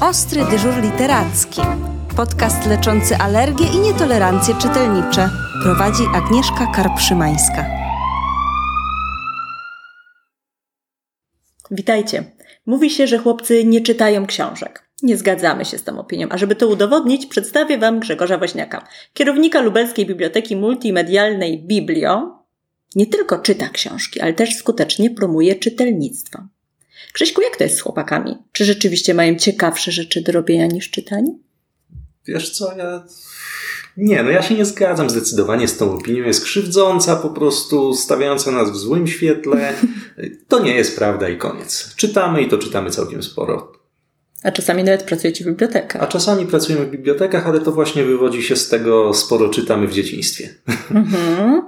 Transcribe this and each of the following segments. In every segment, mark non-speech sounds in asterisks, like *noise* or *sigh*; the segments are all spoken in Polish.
Ostry dyżur literacki. Podcast leczący alergie i nietolerancje czytelnicze. Prowadzi Agnieszka Karpszymańska. Witajcie. Mówi się, że chłopcy nie czytają książek. Nie zgadzamy się z tą opinią, a żeby to udowodnić, przedstawię Wam Grzegorza Woźniaka, kierownika Lubelskiej Biblioteki Multimedialnej Biblio. Nie tylko czyta książki, ale też skutecznie promuje czytelnictwo. Krzyśku, jak to jest z chłopakami? Czy rzeczywiście mają ciekawsze rzeczy do robienia niż czytanie? Wiesz co, ja... Nie, no ja się nie zgadzam zdecydowanie z tą opinią. Jest krzywdząca, po prostu stawiająca nas w złym świetle. To nie jest prawda i koniec. Czytamy i to czytamy całkiem sporo. A czasami nawet pracujecie w bibliotekach. A czasami pracujemy w bibliotekach, ale to właśnie wywodzi się z tego, sporo czytamy w dzieciństwie. Mhm.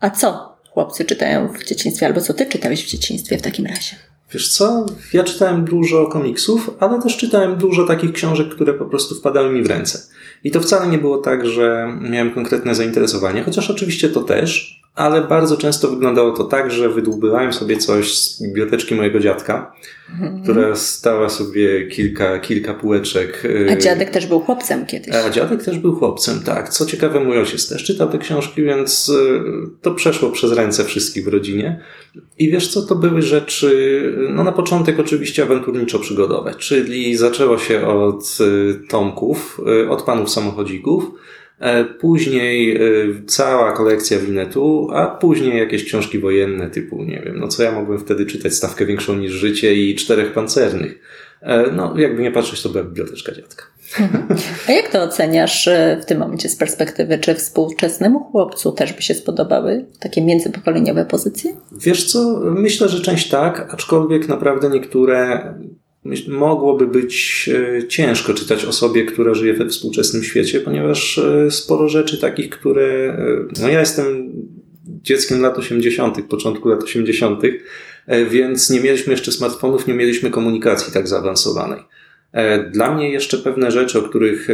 A co chłopcy czytają w dzieciństwie, albo co ty czytałeś w dzieciństwie w takim razie? Wiesz co, ja czytałem dużo komiksów, ale też czytałem dużo takich książek, które po prostu wpadały mi w ręce. I to wcale nie było tak, że miałem konkretne zainteresowanie, chociaż oczywiście to też, ale bardzo często wyglądało to tak, że wydłubywałem sobie coś z biblioteczki mojego dziadka, mhm. która stała sobie kilka, kilka półeczek. A dziadek też był chłopcem kiedyś. A dziadek też był chłopcem, tak. Co ciekawe, mój ojciec też czytał te książki, więc y, to przeszło przez ręce wszystkich w rodzinie. I wiesz co, to były rzeczy, no na początek oczywiście awanturniczo-przygodowe, czyli zaczęło się od y, tomków, y, od panów samochodzików, później e, cała kolekcja winetu, a później jakieś książki wojenne typu, nie wiem, no co ja mogłem wtedy czytać, stawkę większą niż życie i czterech pancernych. E, no, jakby nie patrzeć, to była biblioteczka dziadka. Mhm. A jak to oceniasz w tym momencie z perspektywy? Czy współczesnemu chłopcu też by się spodobały takie międzypokoleniowe pozycje? Wiesz co, myślę, że część tak, aczkolwiek naprawdę niektóre mogłoby być e, ciężko czytać osobie, która żyje we współczesnym świecie, ponieważ e, sporo rzeczy takich, które. E, no ja jestem dzieckiem lat 80., początku lat 80., więc nie mieliśmy jeszcze smartfonów, nie mieliśmy komunikacji tak zaawansowanej. Dla mnie jeszcze pewne rzeczy, o których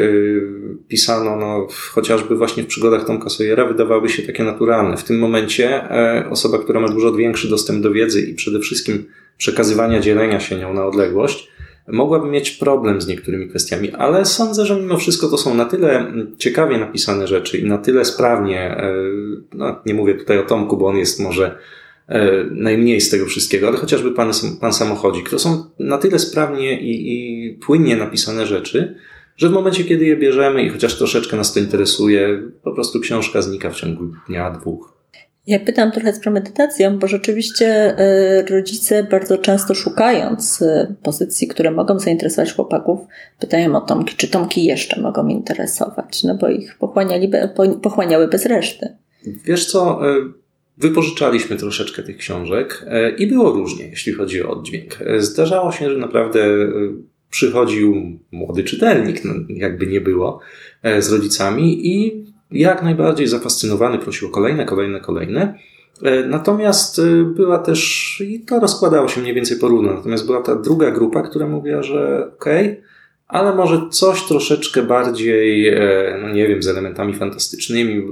pisano, no, chociażby właśnie w przygodach Tomka Sawyera, wydawały się takie naturalne. W tym momencie osoba, która ma dużo większy dostęp do wiedzy i przede wszystkim przekazywania, dzielenia się nią na odległość, mogłaby mieć problem z niektórymi kwestiami, ale sądzę, że mimo wszystko to są na tyle ciekawie napisane rzeczy i na tyle sprawnie, e, no, nie mówię tutaj o Tomku, bo on jest może e, najmniej z tego wszystkiego, ale chociażby pan, pan samochodzik, to są na tyle sprawnie i, i płynnie napisane rzeczy, że w momencie, kiedy je bierzemy i chociaż troszeczkę nas to interesuje, po prostu książka znika w ciągu dnia, dwóch. Ja pytam trochę z premedytacją, bo rzeczywiście e, rodzice bardzo często szukając e, pozycji, które mogą zainteresować chłopaków, pytają o Tomki, czy Tomki jeszcze mogą interesować, no bo ich pochłaniali, pochłaniały bez reszty. Wiesz co, e, wypożyczaliśmy troszeczkę tych książek i było różnie, jeśli chodzi o oddźwięk. Zdarzało się, że naprawdę przychodził młody czytelnik, no jakby nie było, z rodzicami i jak najbardziej zafascynowany prosił o kolejne, kolejne, kolejne. E, natomiast e, była też, i to rozkładało się mniej więcej porówno, natomiast była ta druga grupa, która mówiła, że okej, okay, ale może coś troszeczkę bardziej, e, no nie wiem, z elementami fantastycznymi.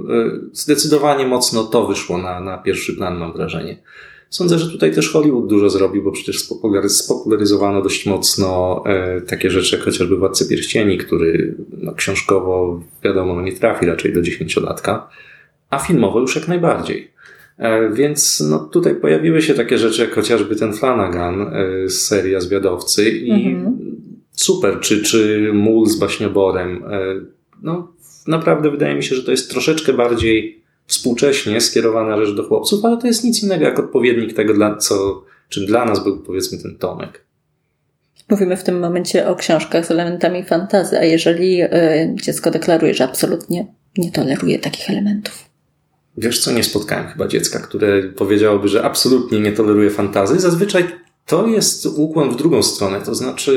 Zdecydowanie mocno to wyszło na, na pierwszy plan, mam wrażenie. Sądzę, że tutaj też Hollywood dużo zrobił, bo przecież spopularyzowano dość mocno e, takie rzeczy jak chociażby Władcy Pierścieni, który no, książkowo, wiadomo, no, nie trafi raczej do dziesięciolatka, a filmowo już jak najbardziej. E, więc no, tutaj pojawiły się takie rzeczy jak chociażby ten Flanagan e, z serii Zwiadowcy i mhm. Super, czy, czy Mul z Baśnioborem. E, no, naprawdę wydaje mi się, że to jest troszeczkę bardziej współcześnie skierowana rzecz do chłopców, ale to jest nic innego jak odpowiednik tego, dla, co, czym dla nas był powiedzmy ten Tomek. Mówimy w tym momencie o książkach z elementami fantazy, a jeżeli y, dziecko deklaruje, że absolutnie nie toleruje takich elementów? Wiesz co, nie spotkałem chyba dziecka, które powiedziałoby, że absolutnie nie toleruje fantazy. Zazwyczaj to jest ukłon w drugą stronę, to znaczy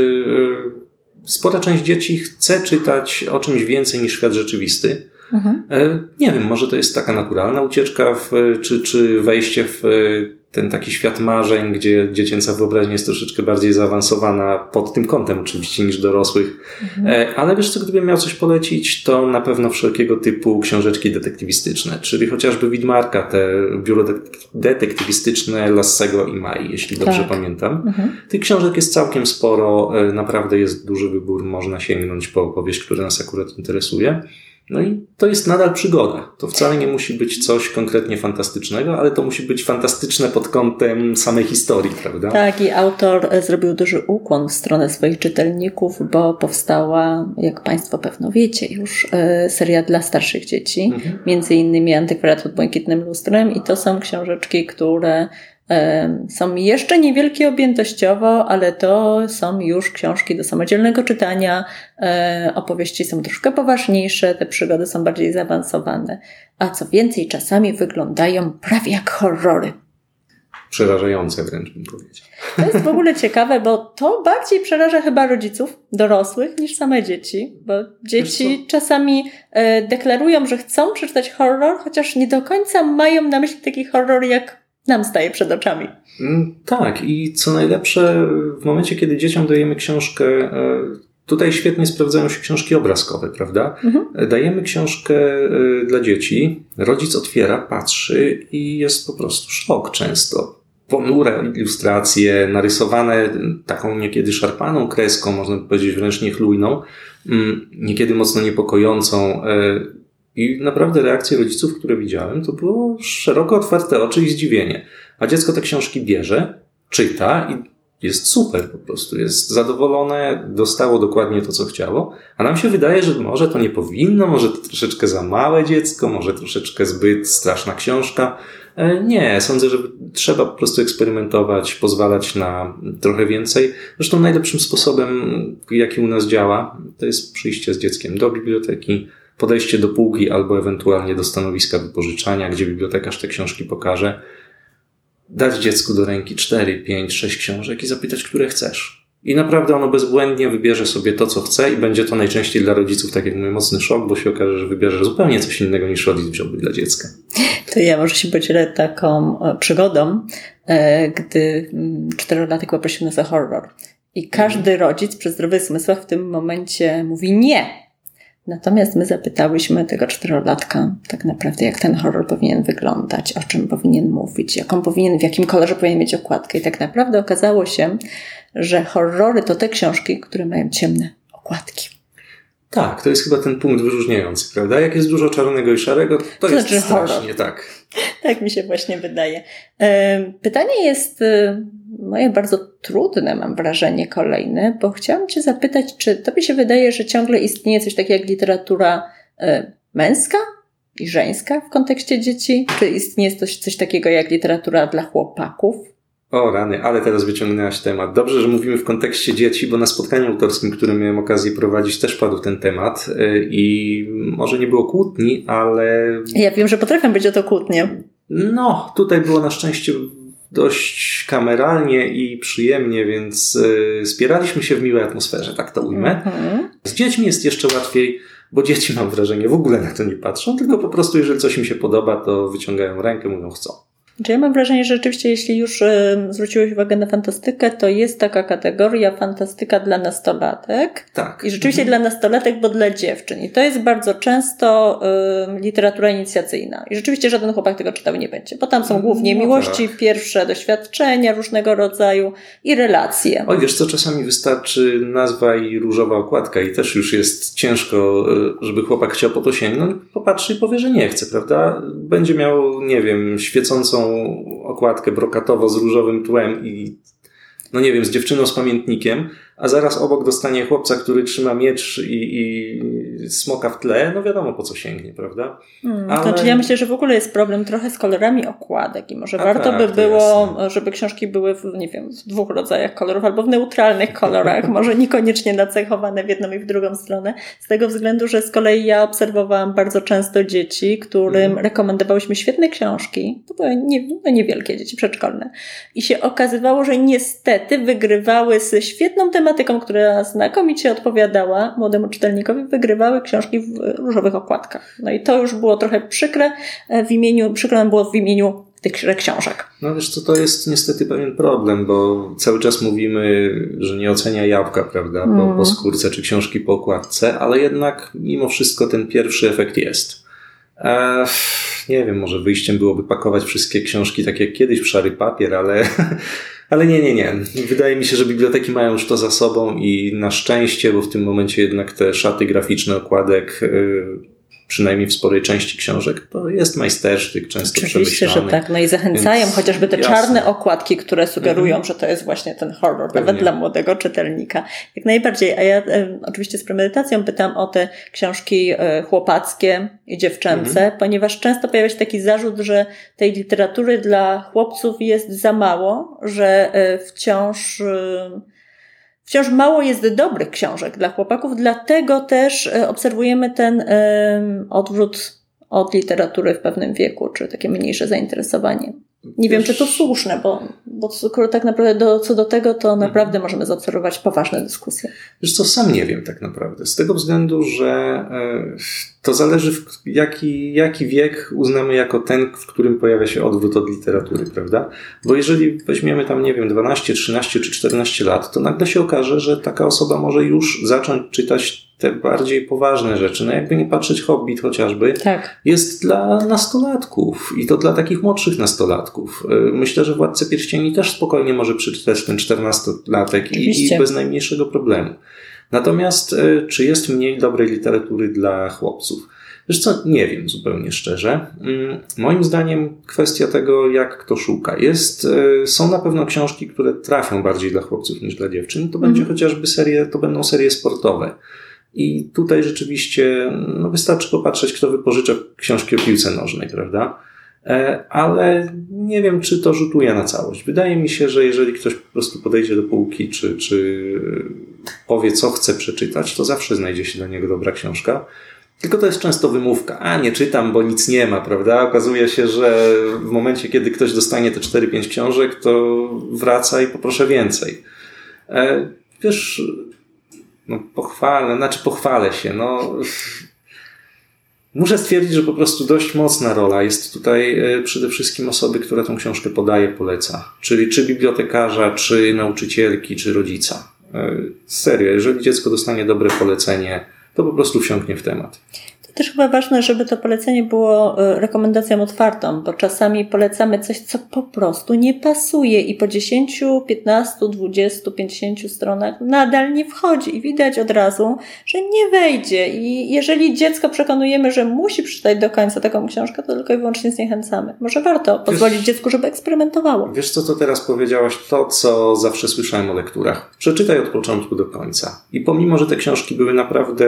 y, spora część dzieci chce czytać o czymś więcej niż świat rzeczywisty Mhm. E, nie wiem, może to jest taka naturalna ucieczka, w, czy, czy wejście w ten taki świat marzeń, gdzie dziecięca wyobraźnia jest troszeczkę bardziej zaawansowana pod tym kątem oczywiście niż dorosłych. Mhm. Ale wiesz co, gdybym miał coś polecić, to na pewno wszelkiego typu książeczki detektywistyczne, czyli chociażby Widmarka, te biuro detektywistyczne Lassego i Mai, jeśli dobrze tak. pamiętam. Mhm. Tych książek jest całkiem sporo, naprawdę jest duży wybór, można sięgnąć po opowieść, która nas akurat interesuje. No i to jest nadal przygoda. To wcale nie musi być coś konkretnie fantastycznego, ale to musi być fantastyczne pod kątem samej historii, prawda? Tak, i autor e, zrobił duży ukłon w stronę swoich czytelników, bo powstała, jak Państwo pewno wiecie, już e, seria dla starszych dzieci, mhm. między innymi Antykwarat pod błękitnym lustrem, i to są książeczki, które są jeszcze niewielkie objętościowo, ale to są już książki do samodzielnego czytania. Opowieści są troszkę poważniejsze, te przygody są bardziej zaawansowane, a co więcej, czasami wyglądają prawie jak horrory. Przerażające wręcz bym powiedział. To jest w ogóle ciekawe, bo to bardziej przeraża chyba rodziców, dorosłych, niż same dzieci, bo dzieci czasami e, deklarują, że chcą przeczytać horror, chociaż nie do końca mają na myśli taki horror jak nam staje przed oczami. Mm, tak, i co najlepsze, w momencie, kiedy dzieciom dajemy książkę, e, tutaj świetnie sprawdzają się książki obrazkowe, prawda? Mhm. Dajemy książkę e, dla dzieci, rodzic otwiera, patrzy i jest po prostu szok często. Ponure ilustracje, narysowane taką niekiedy szarpaną kreską, można by powiedzieć wręcz niechlujną, mm, niekiedy mocno niepokojącą e, i naprawdę reakcje rodziców, które widziałem, to było szeroko otwarte oczy i zdziwienie. A dziecko te książki bierze, czyta i jest super po prostu, jest zadowolone, dostało dokładnie to, co chciało, a nam się wydaje, że może to nie powinno, może to troszeczkę za małe dziecko, może troszeczkę zbyt straszna książka. E, nie, sądzę, że trzeba po prostu eksperymentować, pozwalać na trochę więcej. Zresztą najlepszym sposobem, jaki u nas działa, to jest przyjście z dzieckiem do biblioteki, podejście do półki albo ewentualnie do stanowiska wypożyczania, gdzie bibliotekarz te książki pokaże, dać dziecku do ręki 4, 5, 6 książek i zapytać, które chcesz. I naprawdę ono bezbłędnie wybierze sobie to, co chce i będzie to najczęściej dla rodziców, tak jak mówię, mocny szok, bo się okaże, że wybierze zupełnie coś innego niż rodzic wziąłby dla dziecka. To ja może się podzielę taką e, przygodą, e, gdy mm, czterolatek poprosił nas o horror. I każdy rodzic przy zdrowych zmysłach w tym momencie mówi nie, Natomiast my zapytałyśmy tego czterolatka tak naprawdę, jak ten horror powinien wyglądać, o czym powinien mówić, jaką powinien, w jakim kolorze powinien mieć okładkę. I tak naprawdę okazało się, że horrory to te książki, które mają ciemne okładki. Tak, to jest chyba ten punkt wyróżniający, prawda? Jak jest dużo czarnego i szarego, to, to jest znaczy strasznie, horror. tak. Tak mi się właśnie wydaje. Pytanie jest moje bardzo trudne, mam wrażenie, kolejne, bo chciałam Cię zapytać, czy Tobie się wydaje, że ciągle istnieje coś takiego jak literatura e, męska i żeńska w kontekście dzieci? Czy istnieje coś, coś takiego jak literatura dla chłopaków? O rany, ale teraz wyciągnęłaś temat. Dobrze, że mówimy w kontekście dzieci, bo na spotkaniu autorskim, które miałem okazję prowadzić, też padł ten temat e, i może nie było kłótni, ale... Ja wiem, że potrafią być o to kłótnie. No, tutaj było na szczęście dość kameralnie i przyjemnie, więc yy, spieraliśmy się w miłej atmosferze, tak to ujmę. Mhm. Z dziećmi jest jeszcze łatwiej, bo dzieci, mam wrażenie, w ogóle na to nie patrzą, tylko po prostu, jeżeli coś im się podoba, to wyciągają rękę, mówią chcą. Czy ja mam wrażenie, że rzeczywiście, jeśli już y, zwróciłeś uwagę na fantastykę, to jest taka kategoria fantastyka dla nastolatek. Tak. I rzeczywiście mhm. dla nastolatek, bo dla dziewczyn. I to jest bardzo często y, literatura inicjacyjna. I rzeczywiście żaden chłopak tego czytał nie będzie, bo tam są mm, głównie no miłości, tak. pierwsze doświadczenia różnego rodzaju i relacje. Oj, wiesz co, czasami wystarczy nazwa i różowa okładka i też już jest ciężko, y, żeby chłopak chciał po to sięgnąć. Popatrzy i powie, że nie chce, prawda? Będzie miał, nie wiem, świecącą okładkę brokatowo z różowym tłem i no nie wiem, z dziewczyną z pamiętnikiem, a zaraz obok dostanie chłopca, który trzyma miecz i, i smoka w tle, no wiadomo po co sięgnie, prawda? Hmm, Ale... Znaczy ja myślę, że w ogóle jest problem trochę z kolorami okładek i może a warto tak, by było, żeby książki były w, nie wiem, w dwóch rodzajach kolorów albo w neutralnych kolorach, *laughs* może niekoniecznie nacechowane w jedną i w drugą stronę, z tego względu, że z kolei ja obserwowałam bardzo często dzieci, którym hmm. rekomendowałyśmy świetne książki, to były nie, no niewielkie dzieci przedszkolne i się okazywało, że niestety wygrywały z świetną tematyką, która znakomicie odpowiadała młodemu czytelnikowi, wygrywały książki w różowych okładkach. No i to już było trochę przykre w imieniu, przykre było w imieniu tychże książek. No wiesz co, to jest niestety pewien problem, bo cały czas mówimy, że nie ocenia jabłka, prawda, po, Mm. po skórce czy książki po okładce, ale jednak mimo wszystko ten pierwszy efekt jest. E, nie wiem, może wyjściem byłoby pakować wszystkie książki tak jak kiedyś w szary papier, ale, *laughs* ale nie, nie, nie. Wydaje mi się, że biblioteki mają już to za sobą i na szczęście, bo w tym momencie jednak te szaty graficzne okładek, y, przynajmniej w sporej części książek, to jest majstersztyk, często Oczywiście, że przemyślany. tak. No i zachęcają Więc chociażby te jasne. czarne okładki, które sugerują, Mhm. że to jest właśnie ten horror, Pewnie. nawet dla młodego czytelnika. Jak najbardziej. A ja e, oczywiście z premedytacją pytam o te książki e, chłopackie i dziewczęce, Mhm. ponieważ często pojawia się taki zarzut, że tej literatury dla chłopców jest za mało, że e, wciąż. E, Wciąż mało jest dobrych książek dla chłopaków, dlatego też e, obserwujemy ten em, odwrót od literatury w pewnym wieku, czy takie mniejsze zainteresowanie. Nie wiem, czy to słuszne, bo, bo tak naprawdę do, co do tego, to naprawdę możemy zaobserwować poważne dyskusje. Wiesz co, sam nie wiem tak naprawdę. Z tego względu, że e, to zależy, jaki, jaki wiek uznamy jako ten, w którym pojawia się odwrót od literatury, prawda? Bo jeżeli weźmiemy tam, nie wiem, 12, 13 czy 14 lat, to nagle się okaże, że taka osoba może już zacząć czytać te bardziej poważne rzeczy. No jakby nie patrzeć, Hobbit chociażby, Tak. jest dla nastolatków i to dla takich młodszych nastolatków. Y, Myślę, że Władcę Pierścieni też spokojnie może przeczytać ten 14-latek i, i bez najmniejszego problemu. Natomiast y, czy jest mniej dobrej literatury dla chłopców? Wiesz co, nie wiem zupełnie szczerze. Mm, Moim zdaniem kwestia tego, jak kto szuka. Jest, y, są na pewno książki, które trafią bardziej dla chłopców niż dla dziewczyn. To będzie chociażby serie, to będą serie sportowe. I tutaj rzeczywiście no wystarczy popatrzeć, kto wypożycza książki o piłce nożnej, prawda? E, Ale nie wiem, czy to rzutuje na całość. Wydaje mi się, że jeżeli ktoś po prostu podejdzie do półki, czy, czy powie, co chce przeczytać, to zawsze znajdzie się dla niego dobra książka. Tylko to jest często wymówka. A, nie czytam, bo nic nie ma, prawda? Okazuje się, że w momencie, kiedy ktoś dostanie te 4-5 książek, to wraca i poproszę więcej. E, Wiesz, no pochwalę, znaczy pochwalę się, no. Muszę stwierdzić, że po prostu dość mocna rola jest tutaj e, przede wszystkim osoby, która tą książkę podaje, poleca. Czyli czy bibliotekarza, czy nauczycielki, czy rodzica. E, Serio, jeżeli dziecko dostanie dobre polecenie, to po prostu wsiąknie w temat. To też chyba ważne, żeby to polecenie było e, rekomendacją otwartą, bo czasami polecamy coś, co po prostu nie pasuje i po 10, 15, 20, 50 stronach nadal nie wchodzi i widać od razu, że nie wejdzie. I jeżeli dziecko przekonujemy, że musi przeczytać do końca taką książkę, to tylko i wyłącznie zniechęcamy. Może warto pozwolić dziecku, żeby eksperymentowało. Wiesz co, to teraz powiedziałaś to, co zawsze słyszałem o lekturach. Przeczytaj od początku do końca. I pomimo, że te książki były naprawdę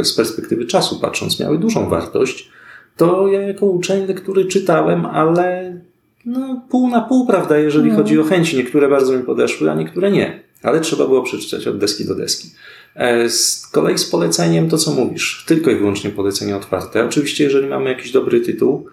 e, z perspektywy czasu patrząc, miały dużą wartość, to ja jako uczeń lektury czytałem, ale no, pół na pół, prawda, jeżeli No. chodzi o chęci. Niektóre bardzo mi podeszły, a niektóre nie. Ale trzeba było przeczytać od deski do deski. E, Z kolei z poleceniem to, co mówisz, tylko i wyłącznie polecenie otwarte. Oczywiście, jeżeli mamy jakiś dobry tytuł,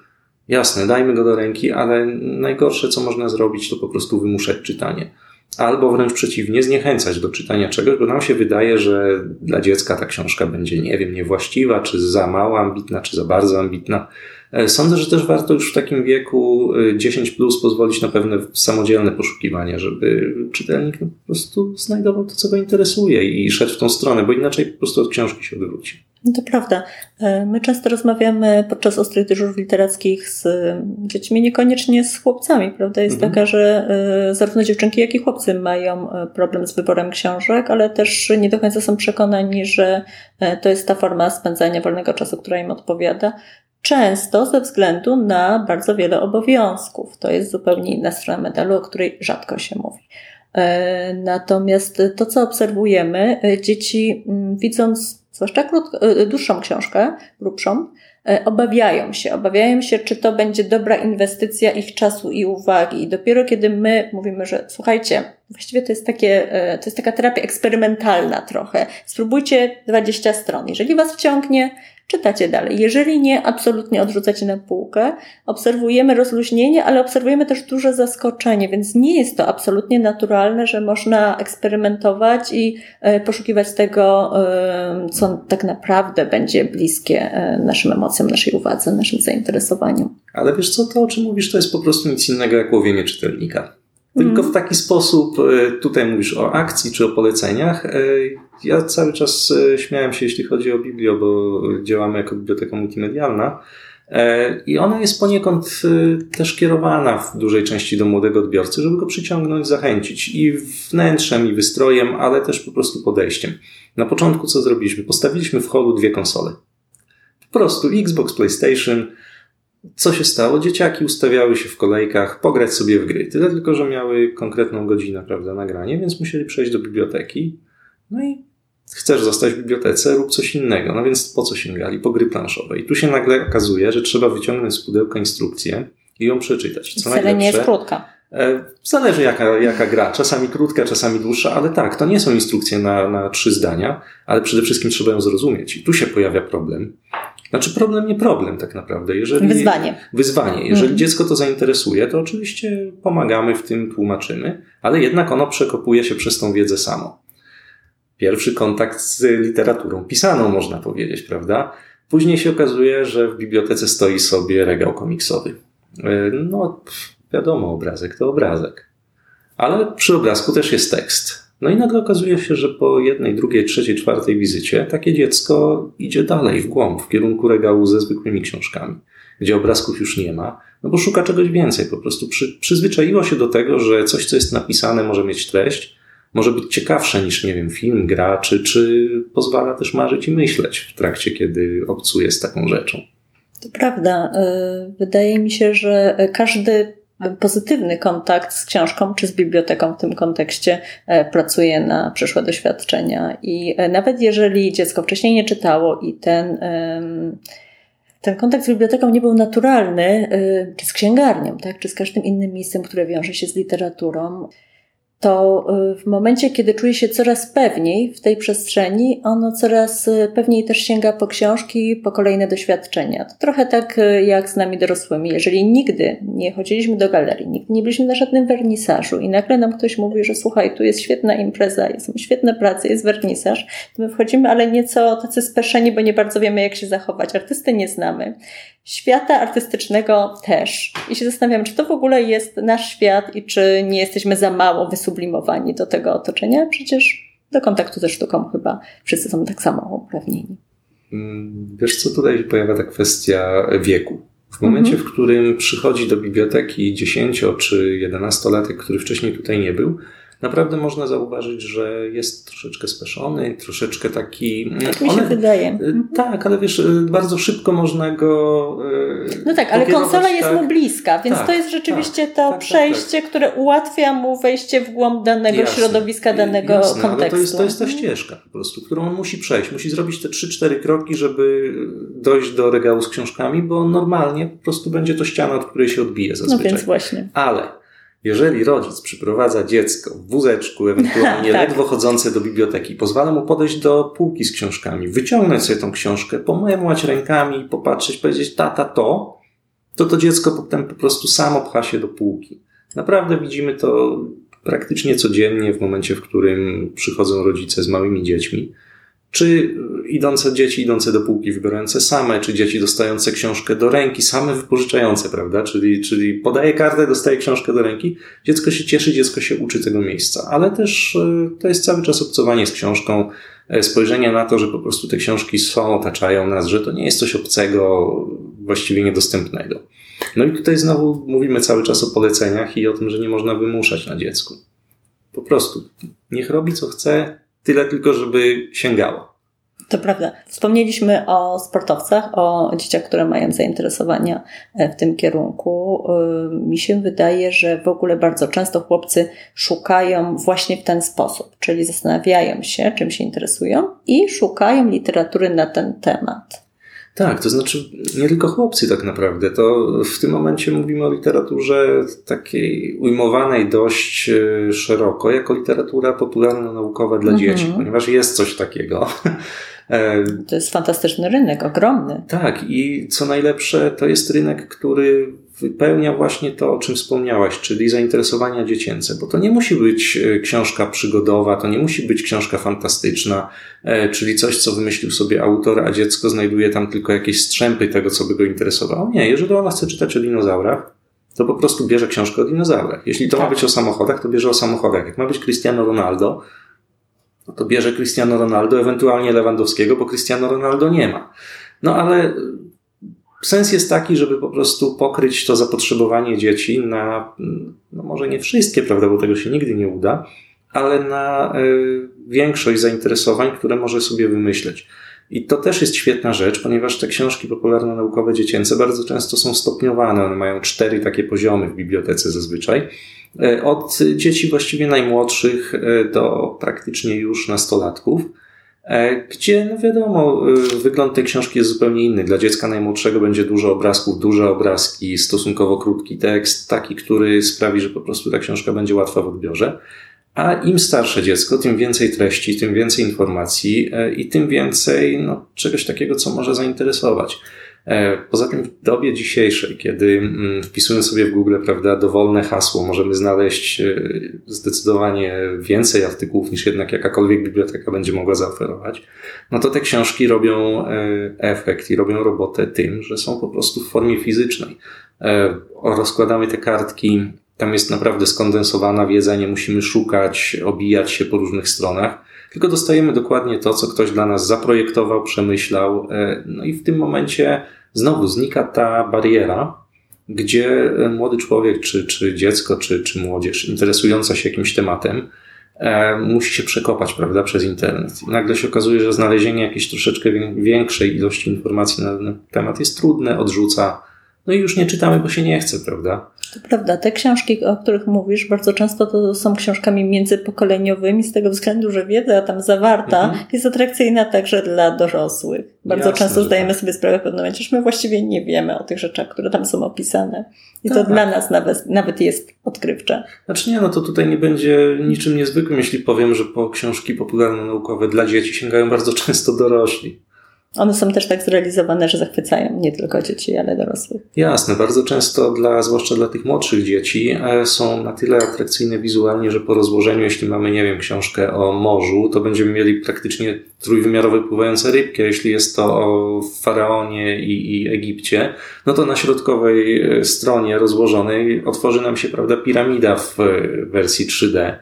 jasne, dajmy go do ręki, ale najgorsze, co można zrobić, to po prostu wymuszać czytanie. Albo wręcz przeciwnie, zniechęcać do czytania czegoś, bo nam się wydaje, że dla dziecka ta książka będzie, nie wiem, niewłaściwa, czy za mało ambitna, czy za bardzo ambitna. E, Sądzę, że też warto już w takim wieku e, 10 plus pozwolić na pewne samodzielne poszukiwania, żeby czytelnik no, po prostu znajdował to, co go interesuje i szedł w tą stronę, bo inaczej po prostu od książki się odwróci. No to prawda. E, My często rozmawiamy podczas ostrych dyżurów literackich z e, dziećmi, niekoniecznie z chłopcami, prawda? Jest Mhm. taka, że e, zarówno dziewczynki, jak i chłopcy mają problem z wyborem książek, ale też nie do końca są przekonani, że to jest ta forma spędzania wolnego czasu, która im odpowiada. Często ze względu na bardzo wiele obowiązków. To jest zupełnie inna strona medalu, o której rzadko się mówi. Natomiast to, co obserwujemy, dzieci widząc zwłaszcza krótko, e, dłuższą książkę, grubszą, e, obawiają się. Obawiają się, czy to będzie dobra inwestycja ich czasu i uwagi. I dopiero kiedy my mówimy, że słuchajcie, właściwie to jest, takie, to jest taka terapia eksperymentalna trochę. Spróbujcie 20 stron. Jeżeli was wciągnie, czytacie dalej. Jeżeli nie, absolutnie odrzucacie na półkę. Obserwujemy rozluźnienie, ale obserwujemy też duże zaskoczenie, więc nie jest to absolutnie naturalne, że można eksperymentować i e, poszukiwać tego, e, co tak naprawdę będzie bliskie e, naszym emocjom, naszej uwadze, naszym zainteresowaniom. Ale wiesz co, to o czym mówisz, to jest po prostu nic innego jak łowienie czytelnika. Tylko Mm. w taki sposób, e, tutaj mówisz o akcji czy o poleceniach. E, Ja cały czas e, śmiałem się, jeśli chodzi o Biblio, bo działamy jako biblioteka multimedialna. I ona jest poniekąd też kierowana w dużej części do młodego odbiorcy, żeby go przyciągnąć, zachęcić i wnętrzem, i wystrojem, ale też po prostu podejściem. Na początku co zrobiliśmy? Postawiliśmy w holu dwie konsole. Po prostu Xbox, PlayStation, co się stało? Dzieciaki ustawiały się w kolejkach, pograć sobie w gry. Tyle tylko, że miały konkretną godzinę, prawda, nagranie, więc musieli przejść do biblioteki. No i chcesz zostać w bibliotece, rób coś innego. No więc po co sięgali? Po gry planszowe. I tu się nagle okazuje, że trzeba wyciągnąć z pudełka instrukcję i ją przeczytać. Co Wcale nie jest krótka. E, Zależy jaka, jaka gra. Czasami krótka, czasami dłuższa, ale tak, to nie są instrukcje na, na trzy zdania, ale przede wszystkim trzeba ją zrozumieć. I tu się pojawia problem. Znaczy problem, nie problem tak naprawdę. Jeżeli, Wyzwanie. Wyzwanie. Jeżeli Mhm. dziecko to zainteresuje, to oczywiście pomagamy w tym, tłumaczymy, ale jednak ono przekopuje się przez tą wiedzę samo. Pierwszy kontakt z literaturą pisaną, można powiedzieć, prawda? Później się okazuje, że w bibliotece stoi sobie regał komiksowy. E, No, wiadomo, obrazek to obrazek. Ale przy obrazku też jest tekst. No i nagle okazuje się, że po jednej, drugiej, trzeciej, czwartej wizycie takie dziecko idzie dalej, w głąb, w kierunku regału ze zwykłymi książkami, gdzie obrazków już nie ma, no bo szuka czegoś więcej. Po prostu przy, przyzwyczaiło się do tego, że coś, co jest napisane, może mieć treść, może być ciekawsze niż, nie wiem, film, gra, czy, czy pozwala też marzyć i myśleć w trakcie, kiedy obcuje z taką rzeczą. To prawda. Y, Wydaje mi się, że każdy pozytywny kontakt z książką czy z biblioteką w tym kontekście e, pracuje na przyszłe doświadczenia. I e, nawet jeżeli dziecko wcześniej nie czytało i ten, ten kontakt z biblioteką nie był naturalny, y, czy z księgarnią, tak, czy z każdym innym miejscem, które wiąże się z literaturą, to y, w momencie, kiedy czuje się coraz pewniej w tej przestrzeni, ono coraz y, pewniej też sięga po książki, po kolejne doświadczenia. To trochę tak y, jak z nami dorosłymi. Jeżeli nigdy nie chodziliśmy do galerii, nigdy nie byliśmy na żadnym wernisażu i nagle nam ktoś mówi, że słuchaj, tu jest świetna impreza, są świetne prace, jest wernisaż, to my wchodzimy, ale nieco tacy speszeni, bo nie bardzo wiemy, jak się zachować. Artysty nie znamy. Świata artystycznego też. I się zastanawiam, czy to w ogóle jest nasz świat i czy nie jesteśmy za mało wysublimowani do tego otoczenia. Przecież do kontaktu ze sztuką chyba wszyscy są tak samo uprawnieni. Mm, Wiesz co, tutaj się pojawia ta kwestia wieku. W momencie, w którym przychodzi do biblioteki 10 czy 11-latek, który wcześniej tutaj nie był, naprawdę można zauważyć, że jest troszeczkę speszony, troszeczkę taki. Tak mi się one- wydaje. Y, Tak, ale wiesz, y, bardzo szybko można go. y, No tak, ale konsola jest tak. mu bliska, więc Tak, to jest rzeczywiście tak, to tak, przejście, które ułatwia mu wejście w głąb danego Jasne. środowiska, danego Jasne, kontekstu. Ale to jest, to jest ta ścieżka po prostu, którą on musi przejść. Musi zrobić te 3-4 kroki, żeby dojść do regału z książkami, bo normalnie po prostu będzie to ściana, od której się odbije No zazwyczaj. więc właśnie. Ale jeżeli rodzic przyprowadza dziecko w wózeczku, ewentualnie *laughs* Tak. ledwo chodzące do biblioteki, pozwala mu podejść do półki z książkami, wyciągnąć sobie tą książkę, pomemłać rękami, popatrzeć, powiedzieć tata to, to to dziecko potem po prostu samo pcha się do półki. Naprawdę widzimy to praktycznie codziennie w momencie, w którym przychodzą rodzice z małymi dziećmi. Czy idące dzieci idące do półki, wybierające same, czy dzieci dostające książkę do ręki, same wypożyczające, prawda? Czyli, czyli podaje kartę, dostaje książkę do ręki, dziecko się cieszy, dziecko się uczy tego miejsca. Ale też e, to jest cały czas obcowanie z książką, e, spojrzenie na to, że po prostu te książki są, otaczają nas, że to nie jest coś obcego, właściwie niedostępnego. No i tutaj znowu mówimy cały czas o poleceniach i o tym, że nie można wymuszać na dziecku. Po prostu niech robi co chce, tyle tylko, żeby sięgało. To prawda. Wspomnieliśmy o sportowcach, o dzieciach, które mają zainteresowania e, w tym kierunku. Y, Mi się wydaje, że w ogóle bardzo często chłopcy szukają właśnie w ten sposób, czyli zastanawiają się, czym się interesują i szukają literatury na ten temat. Tak, to znaczy nie tylko chłopcy tak naprawdę. To w tym momencie mówimy o literaturze takiej ujmowanej dość e, szeroko, jako literatura popularno-naukowa dla Mhm. dzieci, ponieważ jest coś takiego. *laughs* E, to jest fantastyczny rynek, ogromny. Tak, i co najlepsze, to jest rynek, który wypełnia właśnie to, o czym wspomniałaś, czyli zainteresowania dziecięce, bo to nie musi być e, książka przygodowa, to nie musi być książka fantastyczna, e, czyli coś, co wymyślił sobie autor, a dziecko znajduje tam tylko jakieś strzępy tego, co by go interesowało. Nie, jeżeli ona chce czytać o dinozaurach, to po prostu bierze książkę o dinozaurach. Jeśli to tak. ma być o samochodach, to bierze o samochodach. Jak ma być Cristiano Ronaldo, no to bierze Cristiano Ronaldo, ewentualnie Lewandowskiego, bo Cristiano Ronaldo nie ma. No ale sens jest taki, żeby po prostu pokryć to zapotrzebowanie dzieci na, no może nie wszystkie, prawda, bo tego się nigdy nie uda, ale na y, większość zainteresowań, które może sobie wymyśleć. I to też jest świetna rzecz, ponieważ te książki popularno-naukowe dziecięce bardzo często są stopniowane. One mają cztery takie poziomy w bibliotece zazwyczaj. E, od dzieci właściwie najmłodszych e, do praktycznie już nastolatków, gdzie, no wiadomo, wygląd tej książki jest zupełnie inny. Dla dziecka najmłodszego będzie dużo obrazków, duże obrazki, stosunkowo krótki tekst, taki, który sprawi, że po prostu ta książka będzie łatwa w odbiorze. A im starsze dziecko, tym więcej treści, tym więcej informacji i tym więcej no, czegoś takiego, co może zainteresować. E, poza tym w dobie dzisiejszej, kiedy mm, wpisując sobie w Google, prawda, dowolne hasło, możemy znaleźć e, zdecydowanie więcej artykułów niż jednak jakakolwiek biblioteka będzie mogła zaoferować, no to te książki robią e, efekt i robią robotę tym, że są po prostu w formie fizycznej. Rozkładamy te kartki, tam jest naprawdę skondensowana wiedza, nie musimy szukać, obijać się po różnych stronach tylko dostajemy dokładnie to, co ktoś dla nas zaprojektował, przemyślał. E, no i w tym momencie znowu znika ta bariera, gdzie e, młody człowiek, czy, czy dziecko, czy, czy młodzież interesująca się jakimś tematem, e, musi się przekopać, prawda, przez internet. I nagle się okazuje, że znalezienie jakiejś troszeczkę większej ilości informacji na ten temat jest trudne, odrzuca no i już nie czytamy, bo się nie chce, prawda? To prawda. Te książki, o których mówisz, bardzo często to są książkami międzypokoleniowymi, z tego względu, że wiedza tam zawarta mhm. jest atrakcyjna także dla dorosłych. Bardzo Jasne, często zdajemy tak. sobie sprawę w pewnym momencie, że my właściwie nie wiemy o tych rzeczach, które tam są opisane. I tak. to dla nas nawet, nawet jest odkrywcze. Znaczy nie, no to tutaj nie będzie niczym niezwykłym, jeśli powiem, że po książki popularno-naukowe dla dzieci sięgają bardzo często dorośli. One są też tak zrealizowane, że zachwycają nie tylko dzieci, ale dorosłych. Jasne, bardzo często, dla, zwłaszcza dla tych młodszych dzieci, e, są na tyle atrakcyjne wizualnie, że po rozłożeniu, jeśli mamy, nie wiem, książkę o morzu, to będziemy mieli praktycznie trójwymiarowe pływające rybki, a jeśli jest to o faraonie i, i Egipcie, no to na środkowej e, stronie rozłożonej otworzy nam się, prawda, piramida w wersji 3D.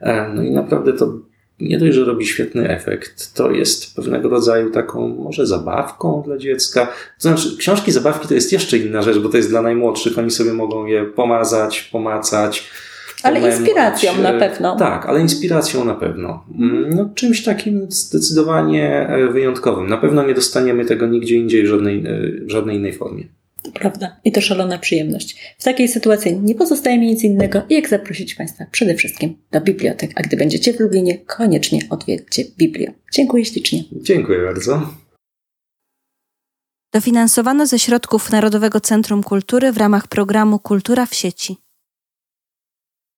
E, no i naprawdę to nie dość, że robi świetny efekt, to jest pewnego rodzaju taką może zabawką dla dziecka. To znaczy, książki zabawki to jest jeszcze inna rzecz, bo to jest dla najmłodszych, oni sobie mogą je pomazać, pomacać. Ale inspiracją na pewno. Tak, ale inspiracją na pewno. Mm, no, czymś takim zdecydowanie e, wyjątkowym. Na pewno nie dostaniemy tego nigdzie indziej w żadnej, e, w żadnej innej formie. Prawda. I to szalona przyjemność. W takiej sytuacji nie pozostaje mi nic innego, jak zaprosić Państwa przede wszystkim do bibliotek. A gdy będziecie w Lublinie, koniecznie odwiedźcie Biblię. Dziękuję ślicznie. Dziękuję bardzo. Dofinansowano ze środków Narodowego Centrum Kultury w ramach programu Kultura w sieci.